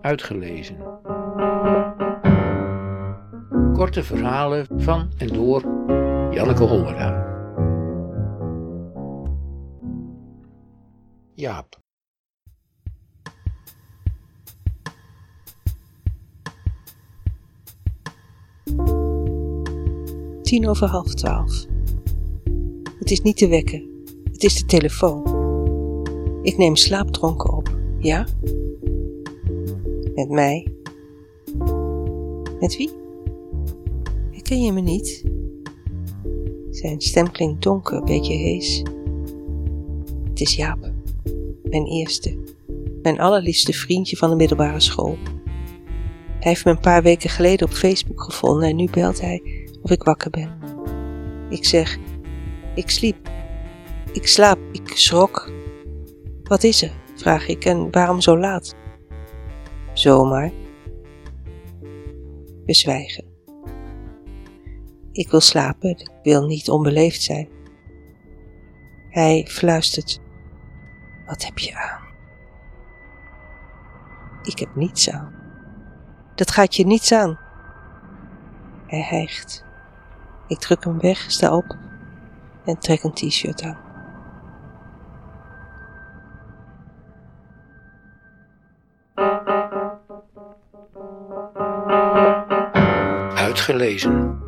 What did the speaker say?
Uitgelezen. Korte verhalen van en door Janneke Hollera. Jaap. Tien over half twaalf. Het is niet te wekken, het is de telefoon. Ik neem slaapdronken op, ja? Met mij? Met wie? Herken je me niet? Zijn stem klinkt donker, een beetje hees. Het is Jaap, mijn eerste, mijn allerliefste vriendje van de middelbare school. Hij heeft me een paar weken geleden op Facebook gevonden en nu belt hij of ik wakker ben. Ik zeg, ik sliep, ik slaap, ik schrok. Wat is er? vraag ik en waarom zo laat? Zomaar. We zwijgen. Ik wil slapen, ik wil niet onbeleefd zijn. Hij fluistert. Wat heb je aan? Ik heb niets aan. Dat gaat je niets aan. Hij hijgt. Ik druk hem weg, sta op en trek een t-shirt aan. Uitgelezen.